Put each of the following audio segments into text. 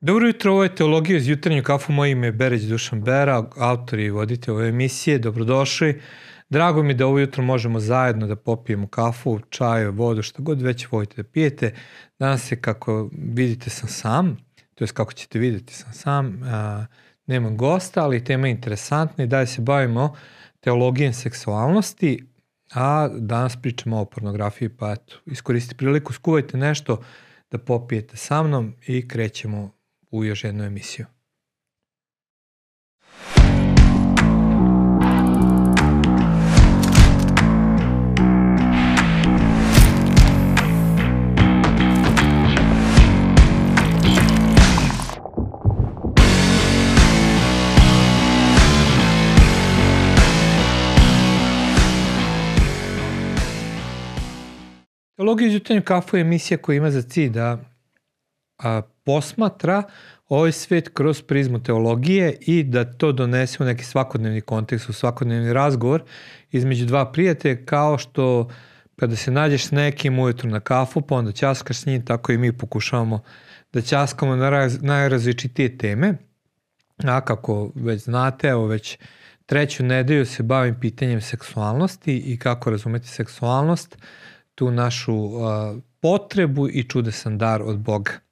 Dobro jutro, ovo je Teologija iz jutarnju kafu, moje ime je Bereć Dušan Bera, autor i vodite ove emisije, dobrodošli. Drago mi da ovo jutro možemo zajedno da popijemo kafu, čaj, vodu, šta god već volite da pijete. Danas je, kako vidite, sam sam, to je kako ćete videti, sam sam, a, nemam gosta, ali tema je interesantna i dalje se bavimo teologijem seksualnosti, a danas pričamo o pornografiji, pa eto, iskoristite priliku, skuvajte nešto da popijete sa mnom i krećemo u još jednu emisiju. Teologija iz kafu je emisija koja ima za cilj da a, posmatra ovaj svet kroz prizmu teologije i da to donese u neki svakodnevni kontekst, u svakodnevni razgovor između dva prijatelja, kao što kada se nađeš s nekim ujutru na kafu, pa onda ćaskaš s njim, tako i mi pokušavamo da ćaskamo na raz, najrazličitije teme. A kako već znate, evo već treću nedelju se bavim pitanjem seksualnosti i kako razumeti seksualnost, tu našu uh, potrebu i čudesan dar od Boga.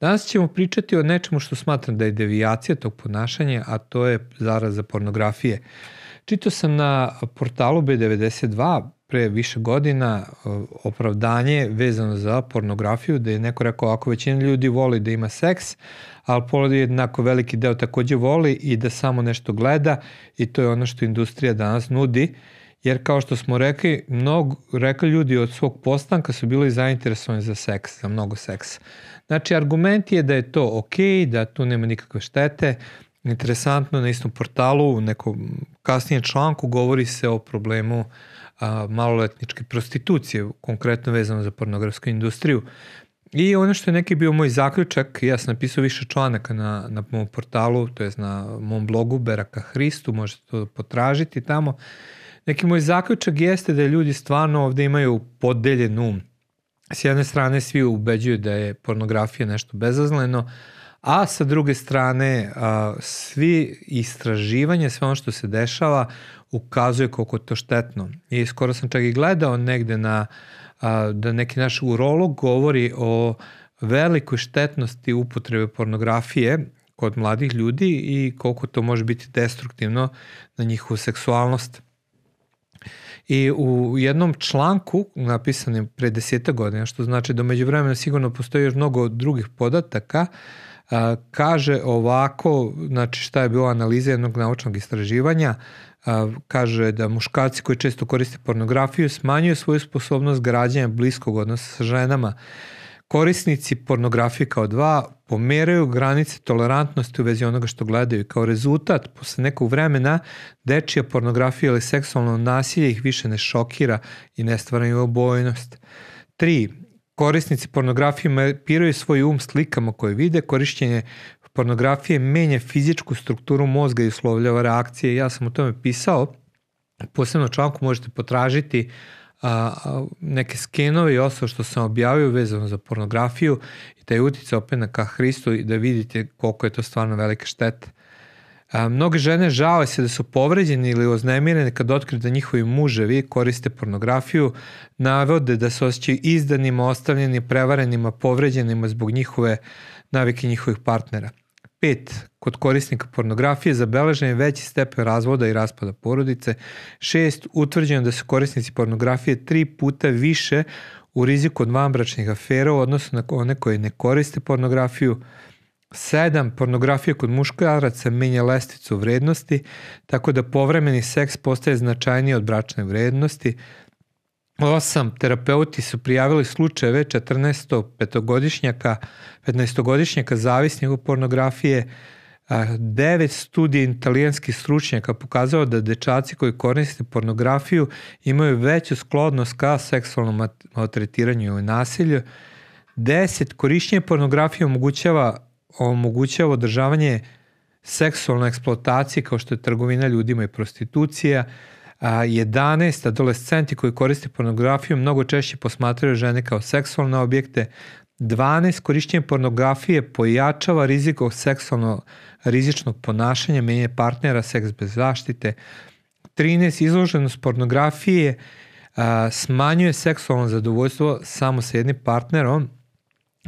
Danas ćemo pričati o nečemu što smatram da je devijacija tog ponašanja, a to je zaraza pornografije. Čitao sam na portalu B92 pre više godina opravdanje vezano za pornografiju, da je neko rekao ako većina ljudi voli da ima seks, ali pola jednako veliki deo takođe voli i da samo nešto gleda i to je ono što industrija danas nudi jer kao što smo rekli, mnogo, rekli ljudi od svog postanka su bili zainteresovani za seks, za mnogo seksa. Znači, argument je da je to ok, da tu nema nikakve štete. Interesantno, na istom portalu, u nekom kasnijem članku govori se o problemu a, maloletničke prostitucije, konkretno vezano za pornografsku industriju. I ono što je neki bio moj zaključak, ja sam napisao više članaka na, na mom portalu, to je na mom blogu Beraka Hristu, možete to potražiti tamo. Neki moj zaključak jeste da ljudi stvarno ovde imaju podeljen um s jedne strane svi ubeđuju da je pornografija nešto bezazleno, a sa druge strane a, svi istraživanje, sve ono što se dešava ukazuje koliko to štetno. I skoro sam čak i gledao negde na a, da neki naš urolog govori o velikoj štetnosti upotrebe pornografije kod mladih ljudi i koliko to može biti destruktivno na njihovu seksualnost. I u jednom članku napisanim pre deseta godina, što znači da među vremena sigurno postoji još mnogo drugih podataka, a, kaže ovako, znači šta je bila analiza jednog naučnog istraživanja, a, kaže da muškarci koji često koriste pornografiju smanjuju svoju sposobnost građanja bliskog odnosa sa ženama. Korisnici pornografije kao dva pomeraju granice tolerantnosti u vezi onoga što gledaju. Kao rezultat, posle nekog vremena, dečija pornografija ili seksualno nasilje ih više ne šokira i ne stvaraju obojnost. 3. Korisnici pornografije mapiraju svoj um slikama koje vide, korišćenje pornografije menja fizičku strukturu mozga i uslovljava reakcije. Ja sam o tome pisao, posebno članku možete potražiti uh, a, neke skenove i ostalo što sam objavio vezano za pornografiju i taj utice opet na ka Hristu i da vidite koliko je to stvarno velika šteta. A, mnoge žene žale se da su povređene ili oznemirene kad otkriju da njihovi muževi koriste pornografiju, navode da se osjećaju izdanima, ostavljeni, prevarenima, povređenima zbog njihove navike njihovih partnera. 5. Kod korisnika pornografije zabeležen je veći stepen razvoda i raspada porodice. 6. Utvrđeno da su korisnici pornografije tri puta više u riziku od vanbračnih afera u odnosu na one koje ne koriste pornografiju. 7. Pornografija kod muškaraca menja lesticu vrednosti, tako da povremeni seks postaje značajniji od bračne vrednosti. 8 terapeuti su prijavili slučajeve 14 petogodišnjaka, 15-godišnjaka zavisnih od pornografije, devet studija italijanskih stručnjaka pokazao da dečaci koji koriste pornografiju imaju veću sklodnost ka seksualnom maltretiranju i nasilju. 10. Korišćenje pornografije omogućava, omogućava održavanje seksualne eksploatacije kao što je trgovina ljudima i prostitucija. 11 adolescenti koji koriste pornografiju mnogo češće posmatraju žene kao seksualne objekte. 12. Korišćenje pornografije pojačava rizik od seksualno rizičnog ponašanja, menje partnera, seks bez zaštite. 13. Izloženost pornografije a, smanjuje seksualno zadovoljstvo samo sa jednim partnerom,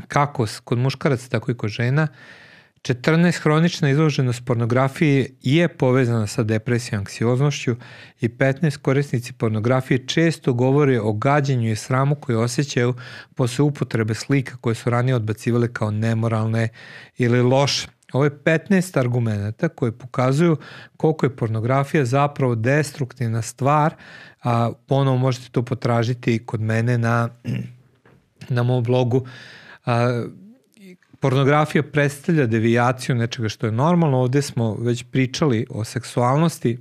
kako kod muškaraca, tako i kod žena. 14. Hronična izloženost pornografije je povezana sa depresijom, anksioznošću i 15. Korisnici pornografije često govore o gađenju i sramu koje osjećaju posle upotrebe slika koje su ranije odbacivali kao nemoralne ili loše. Ovo je 15 argumenta koje pokazuju koliko je pornografija zapravo destruktivna stvar, a ponovo možete to potražiti kod mene na, na mom blogu. A, pornografija predstavlja devijaciju nečega što je normalno. Ovde smo već pričali o seksualnosti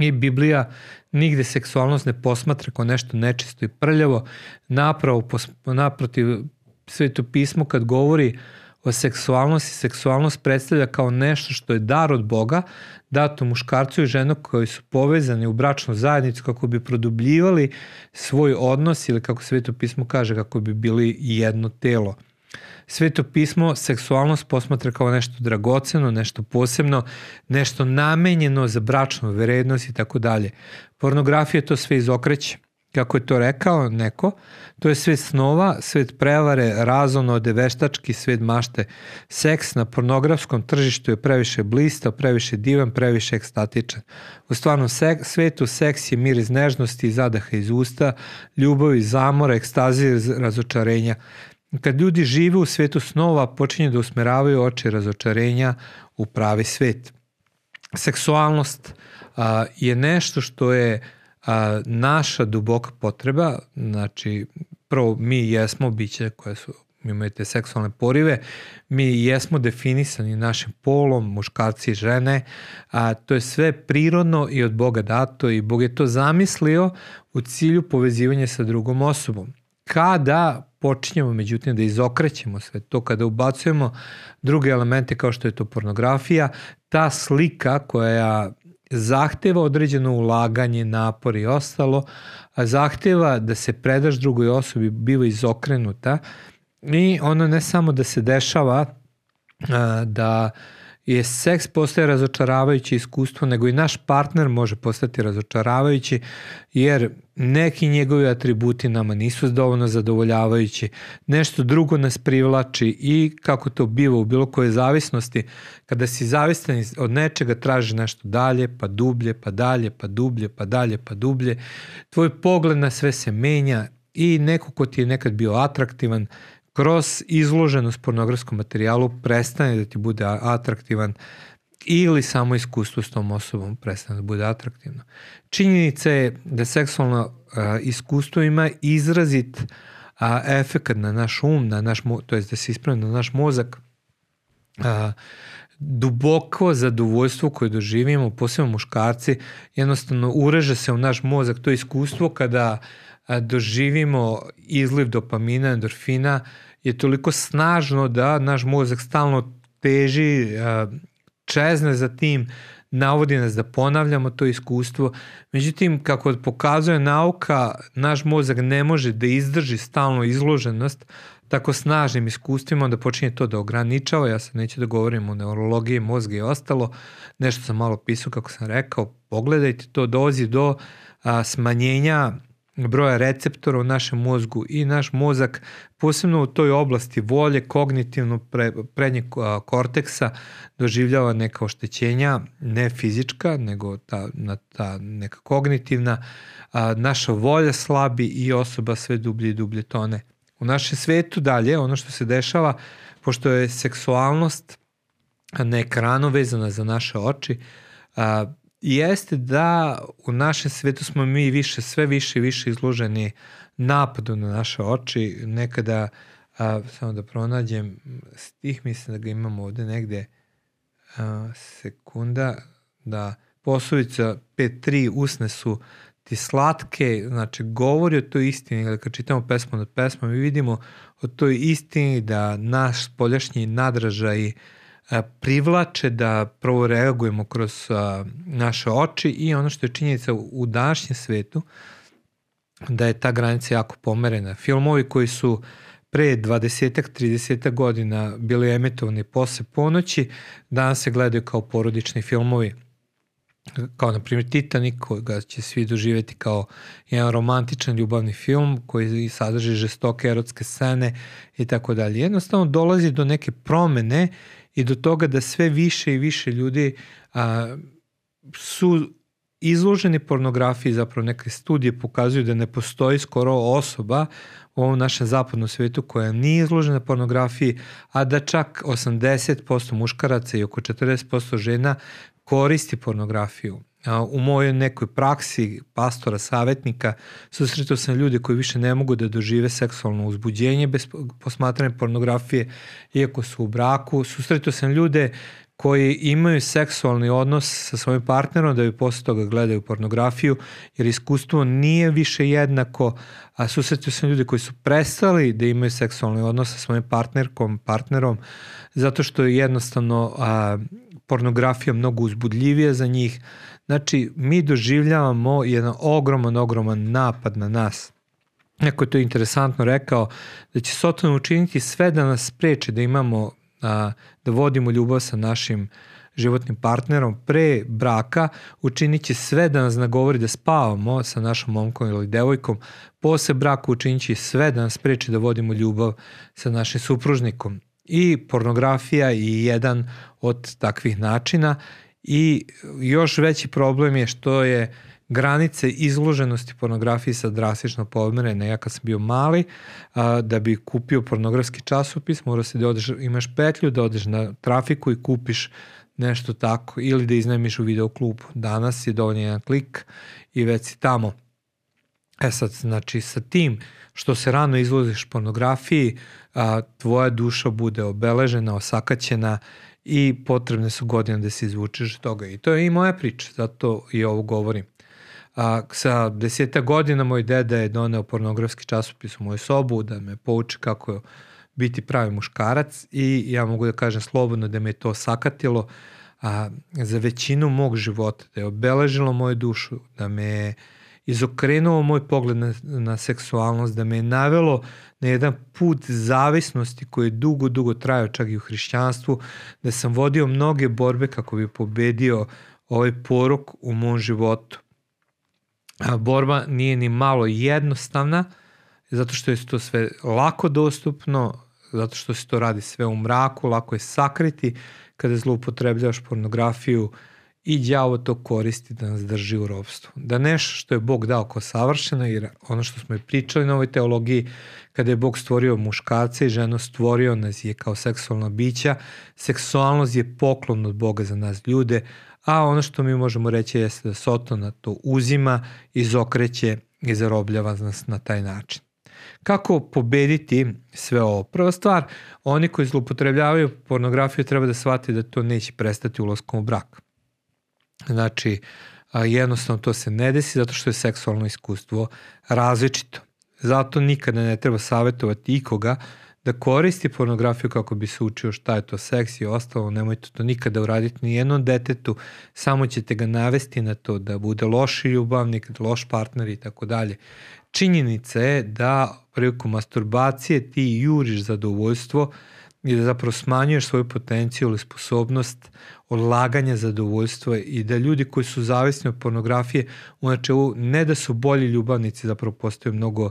i Biblija nigde seksualnost ne posmatra kao nešto nečisto i prljavo. Napravo, naprotiv, sveto pismo kad govori o seksualnosti, seksualnost predstavlja kao nešto što je dar od Boga, dato muškarcu i ženu koji su povezani u bračnu zajednicu kako bi produbljivali svoj odnos ili kako sveto pismo kaže kako bi bili jedno telo. Sveto pismo seksualnost posmatra kao nešto dragoceno, nešto posebno, nešto namenjeno za bračnu vrednost i tako dalje. Pornografija to sve izokreće. Kako je to rekao neko, to je svet snova, svet prevare, razonode, veštački svet mašte. Seks na pornografskom tržištu je previše blistao, previše divan, previše ekstatičan. U stvarnom sek, svetu seks je mir iz nežnosti, zadaha iz usta, ljubavi, zamora, ekstazije, razočarenja. Kad ljudi žive u svetu snova, počinju da usmeravaju oči razočarenja u pravi svet. Seksualnost a, je nešto što je a, naša duboka potreba, znači prvo mi jesmo biće koje su imaju te seksualne porive, mi jesmo definisani našim polom, muškarci i žene, a to je sve prirodno i od Boga dato i Bog je to zamislio u cilju povezivanja sa drugom osobom. Kada počinjemo međutim da izokrećemo sve to, kada ubacujemo druge elemente kao što je to pornografija, ta slika koja zahteva određeno ulaganje, napor i ostalo, a zahteva da se predaš drugoj osobi, biva izokrenuta i ono ne samo da se dešava da je seks postaje razočaravajuće iskustvo, nego i naš partner može postati razočaravajući, jer neki njegovi atributi nama nisu dovoljno zadovoljavajući, nešto drugo nas privlači i kako to biva u bilo koje zavisnosti, kada si zavistan od nečega traži nešto dalje, pa dublje, pa dalje, pa dublje, pa dalje, pa dublje, tvoj pogled na sve se menja i neko ko ti je nekad bio atraktivan, kroz izloženost pornografskom materijalu prestane da ti bude atraktivan ili samo iskustvo s tom osobom prestane da bude atraktivno. Činjenica je da seksualno a, iskustvo ima izrazit a, efekt na naš um, na naš, to je da se ispravi na naš mozak, a, duboko zadovoljstvo koje doživimo, posebno muškarci, jednostavno ureže se u naš mozak to iskustvo kada doživimo izliv dopamina, endorfina, je toliko snažno da naš mozak stalno teži, čezne za tim, navodi nas da ponavljamo to iskustvo. Međutim, kako pokazuje nauka, naš mozak ne može da izdrži stalno izloženost tako snažnim iskustvima, onda počinje to da ograničava. Ja sad neću da govorim o neurologiji mozga i ostalo. Nešto sam malo pisao, kako sam rekao, pogledajte, to dozi do a, smanjenja broja receptora u našem mozgu i naš mozak, posebno u toj oblasti volje, kognitivno pre, prednjeg korteksa, doživljava neka oštećenja, ne fizička, nego ta, na, ta neka kognitivna, a, naša volja slabi i osoba sve dublje i dublje tone. U našem svetu dalje, ono što se dešava, pošto je seksualnost na ekranu vezana za naše oči, a, jeste da u našem svetu smo mi više, sve više i više izloženi napadu na naše oči. Nekada, a, samo da pronađem stih, mislim da ga imamo ovde negde, a, sekunda, da poslovica 5.3 usne su ti slatke, znači govori o toj istini, da kad čitamo pesmu nad pesmom, mi vidimo o toj istini da naš spoljašnji nadražaj uh, privlače da prvo reagujemo kroz naše oči i ono što je činjenica u današnjem svetu, da je ta granica jako pomerena. Filmovi koji su pre 20-30 godina bili emitovani posle ponoći, danas se gledaju kao porodični filmovi kao na primjer Titanic koga će svi doživeti kao jedan romantičan ljubavni film koji sadrži žestoke erotske scene i tako dalje. Jednostavno dolazi do neke promene i do toga da sve više i više ljudi a, su izloženi pornografiji, zapravo neke studije pokazuju da ne postoji skoro osoba u ovom našem zapadnom svetu koja nije izložena pornografiji, a da čak 80% muškaraca i oko 40% žena koristi pornografiju. U mojoj nekoj praksi pastora, savetnika, susretao sam ljude koji više ne mogu da dožive seksualno uzbuđenje bez posmatranja pornografije, iako su u braku. Susretao sam ljude koji imaju seksualni odnos sa svojim partnerom da bi posle toga gledaju pornografiju, jer iskustvo nije više jednako, a susretio sam ljude koji su prestali da imaju seksualni odnos sa svojim partnerkom, partnerom, zato što je jednostavno a, pornografija mnogo uzbudljivija za njih. Znači, mi doživljavamo jedan ogroman, ogroman napad na nas. Neko je to interesantno rekao, da će Sotan učiniti sve da nas spreče da imamo, a, da vodimo ljubav sa našim životnim partnerom pre braka, učinit će sve da nas nagovori da spavamo sa našom momkom ili devojkom, posle braka učinit će sve da nas spreče da vodimo ljubav sa našim supružnikom i pornografija je jedan od takvih načina i još veći problem je što je granice izloženosti pornografiji sa drastično pomerene. Ja kad sam bio mali, a, da bi kupio pornografski časopis, mora se da odeš, imaš petlju, da odeš na trafiku i kupiš nešto tako, ili da iznajmiš u videoklubu. Danas je dovoljno jedan klik i već si tamo. E sad, znači, sa tim što se rano izložiš pornografiji, a, tvoja duša bude obeležena, osakaćena i potrebne su godine da se izvučeš toga. I to je i moja priča, zato i ovo govorim. A, sa deseta godina moj deda je doneo pornografski časopis u moju sobu da me pouči kako biti pravi muškarac i ja mogu da kažem slobodno da me to sakatilo a, za većinu mog života, da je obeležilo moju dušu, da me je izokrenuo moj pogled na, na seksualnost, da me je navelo na jedan put zavisnosti koji je dugo, dugo trajao čak i u hrišćanstvu, da sam vodio mnoge borbe kako bi pobedio ovaj porok u mom životu. A borba nije ni malo jednostavna, zato što je to sve lako dostupno, zato što se to radi sve u mraku, lako je sakriti kada zloupotrebljavaš pornografiju, uh, i đavo to koristi da nas drži u robstvu. Da nešto što je Bog dao kao savršeno, jer ono što smo i pričali na ovoj teologiji, kada je Bog stvorio muškarca i ženu, stvorio nas je kao seksualna bića, seksualnost je poklon od Boga za nas ljude, a ono što mi možemo reći jeste da Sotona to uzima, izokreće i zarobljava nas na taj način. Kako pobediti sve ovo? Prva stvar, oni koji zlupotrebljavaju pornografiju treba da shvati da to neće prestati ulaskom u brak. Znači, jednostavno to se ne desi zato što je seksualno iskustvo različito. Zato nikada ne treba savjetovati ikoga da koristi pornografiju kako bi se učio šta je to seks i ostalo, nemojte to nikada uraditi ni jednom detetu, samo ćete ga navesti na to da bude loši ljubavnik, loš partner i tako dalje. Činjenica je da prilikom masturbacije ti juriš zadovoljstvo i da zapravo smanjuješ svoju potenciju ili sposobnost odlaganja zadovoljstva i da ljudi koji su zavisni od pornografije, znači ne da su bolji ljubavnici, zapravo postaju mnogo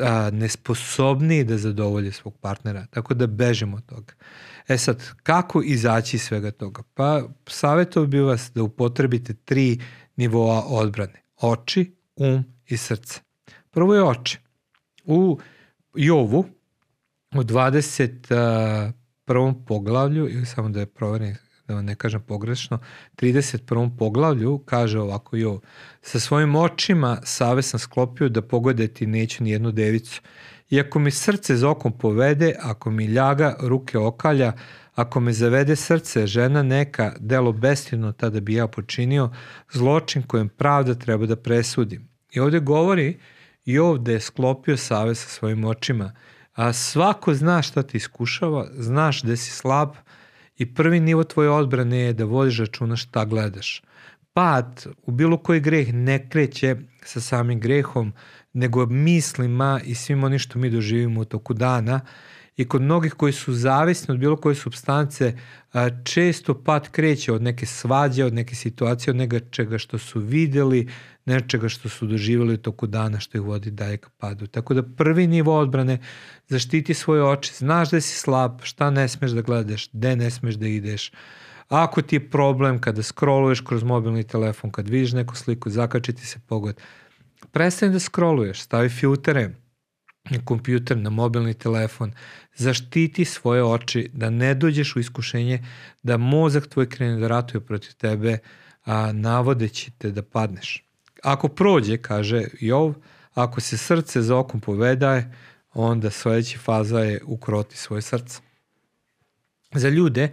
a, nesposobniji da zadovolje svog partnera, tako da bežimo od toga. E sad, kako izaći iz svega toga? Pa savjetovao bi vas da upotrebite tri nivoa odbrane. Oči, um i srce. Prvo je oči. U Jovu, u 21. poglavlju, ili samo da je proverim da vam ne kažem pogrešno, 31. poglavlju kaže ovako jo, sa svojim očima save sam sklopio da pogodeti neću ni jednu devicu. I ako mi srce za okom povede, ako mi ljaga ruke okalja, ako me zavede srce žena neka, delo bestivno tada bi ja počinio, zločin kojem pravda treba da presudim. I ovde govori i ovde je sklopio save sa svojim očima. A svako zna šta ti iskušava, znaš da si slab, I prvi nivo tvoje odbrane je da vodiš računa šta gledaš. pad u bilo koji greh ne kreće sa samim grehom, nego mislima i svim onim što mi doživimo u toku dana. I kod mnogih koji su zavisni od bilo koje substance, često pad kreće od neke svađe, od neke situacije, od nečega što su videli, nečega što su doživjeli toku dana što ih vodi dalje ka padu. Tako da prvi nivo odbrane zaštiti svoje oči, znaš da si slab, šta ne smeš da gledaš, gde ne smeš da ideš, Ako ti je problem kada scrolluješ kroz mobilni telefon, kad vidiš neku sliku, zakači ti se pogled, prestani da scrolluješ, stavi filtere na kompjuter, na mobilni telefon, zaštiti svoje oči, da ne dođeš u iskušenje, da mozak tvoj krene da ratuje protiv tebe, a navodeći te da padneš. Ako prođe, kaže Jov, ako se srce za okom povedaje, onda sledeća faza je ukroti svoje srce. Za ljude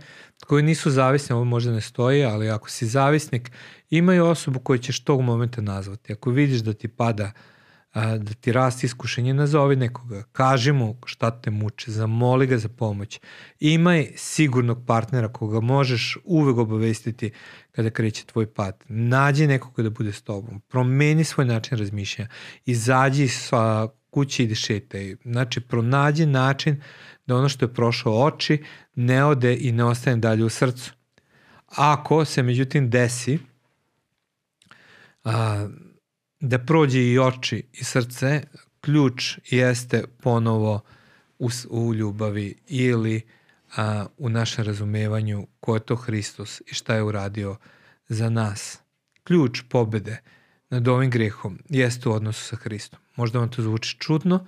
koji nisu zavisni, ovo možda ne stoji, ali ako si zavisnik, imaju osobu koju ćeš tog momenta nazvati. Ako vidiš da ti pada, a, da ti rasti iskušenje, nazovi nekoga, kaži mu šta te muče, zamoli ga za pomoć. Imaj sigurnog partnera koga možeš uvek obavestiti kada kreće tvoj pad. Nađi nekoga da bude s tobom. Promeni svoj način razmišljanja. Izađi sa kući i šetaj. Znači, pronađi način da ono što je prošlo oči ne ode i ne ostane dalje u srcu. Ako se međutim desi a, da prođe i oči i srce, ključ jeste ponovo u, u ljubavi ili a, u našem razumevanju ko je to Hristos i šta je uradio za nas. Ključ pobede nad ovim grehom jeste u odnosu sa Hristom. Možda vam to zvuči čudno,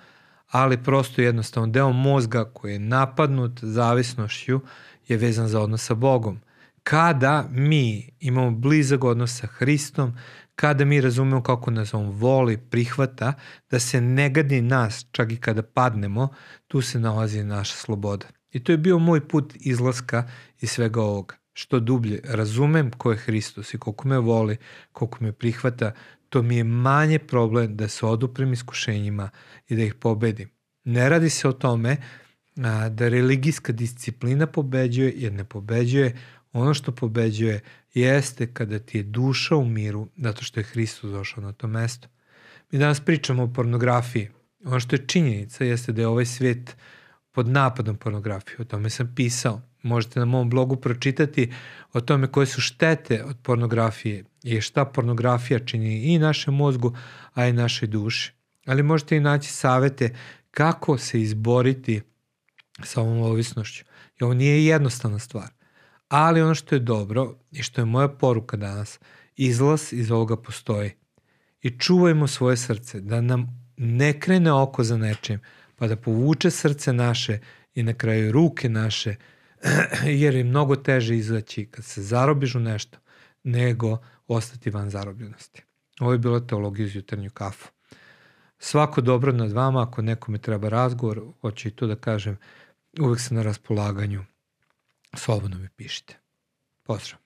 ali prosto jednostavno deo mozga koji je napadnut zavisnošću je vezan za odnos sa Bogom. Kada mi imamo blizak odnos sa Hristom, kada mi razumemo kako nas on voli, prihvata, da se ne gadi nas, čak i kada padnemo, tu se nalazi naša sloboda. I to je bio moj put izlaska iz svega ovoga. Što dublje razumem ko je Hristos i koliko me voli, koliko me prihvata, to mi je manje problem da se oduprem iskušenjima i da ih pobedim. Ne radi se o tome da religijska disciplina pobeđuje, jer ne pobeđuje. Ono što pobeđuje jeste kada ti je duša u miru, zato što je Hristos došao na to mesto. Mi danas pričamo o pornografiji. Ono što je činjenica jeste da je ovaj svet pod napadom pornografije. O tome sam pisao. Možete na mom blogu pročitati o tome koje su štete od pornografije i šta pornografija čini i našem mozgu, a i našoj duši. Ali možete i naći savete kako se izboriti sa ovom ovisnošću. I ovo nije jednostavna stvar. Ali ono što je dobro i što je moja poruka danas, izlaz iz ovoga postoji. I čuvajmo svoje srce, da nam ne krene oko za nečim, pa da povuče srce naše i na kraju ruke naše, jer je mnogo teže izaći kad se zarobiš u nešto, nego ostati van zarobljenosti. Ovo je bila teologija iz jutarnju kafu. Svako dobro nad vama, ako nekome treba razgovor, hoću i to da kažem, uvek sam na raspolaganju, slobodno mi pišite. Pozdrav.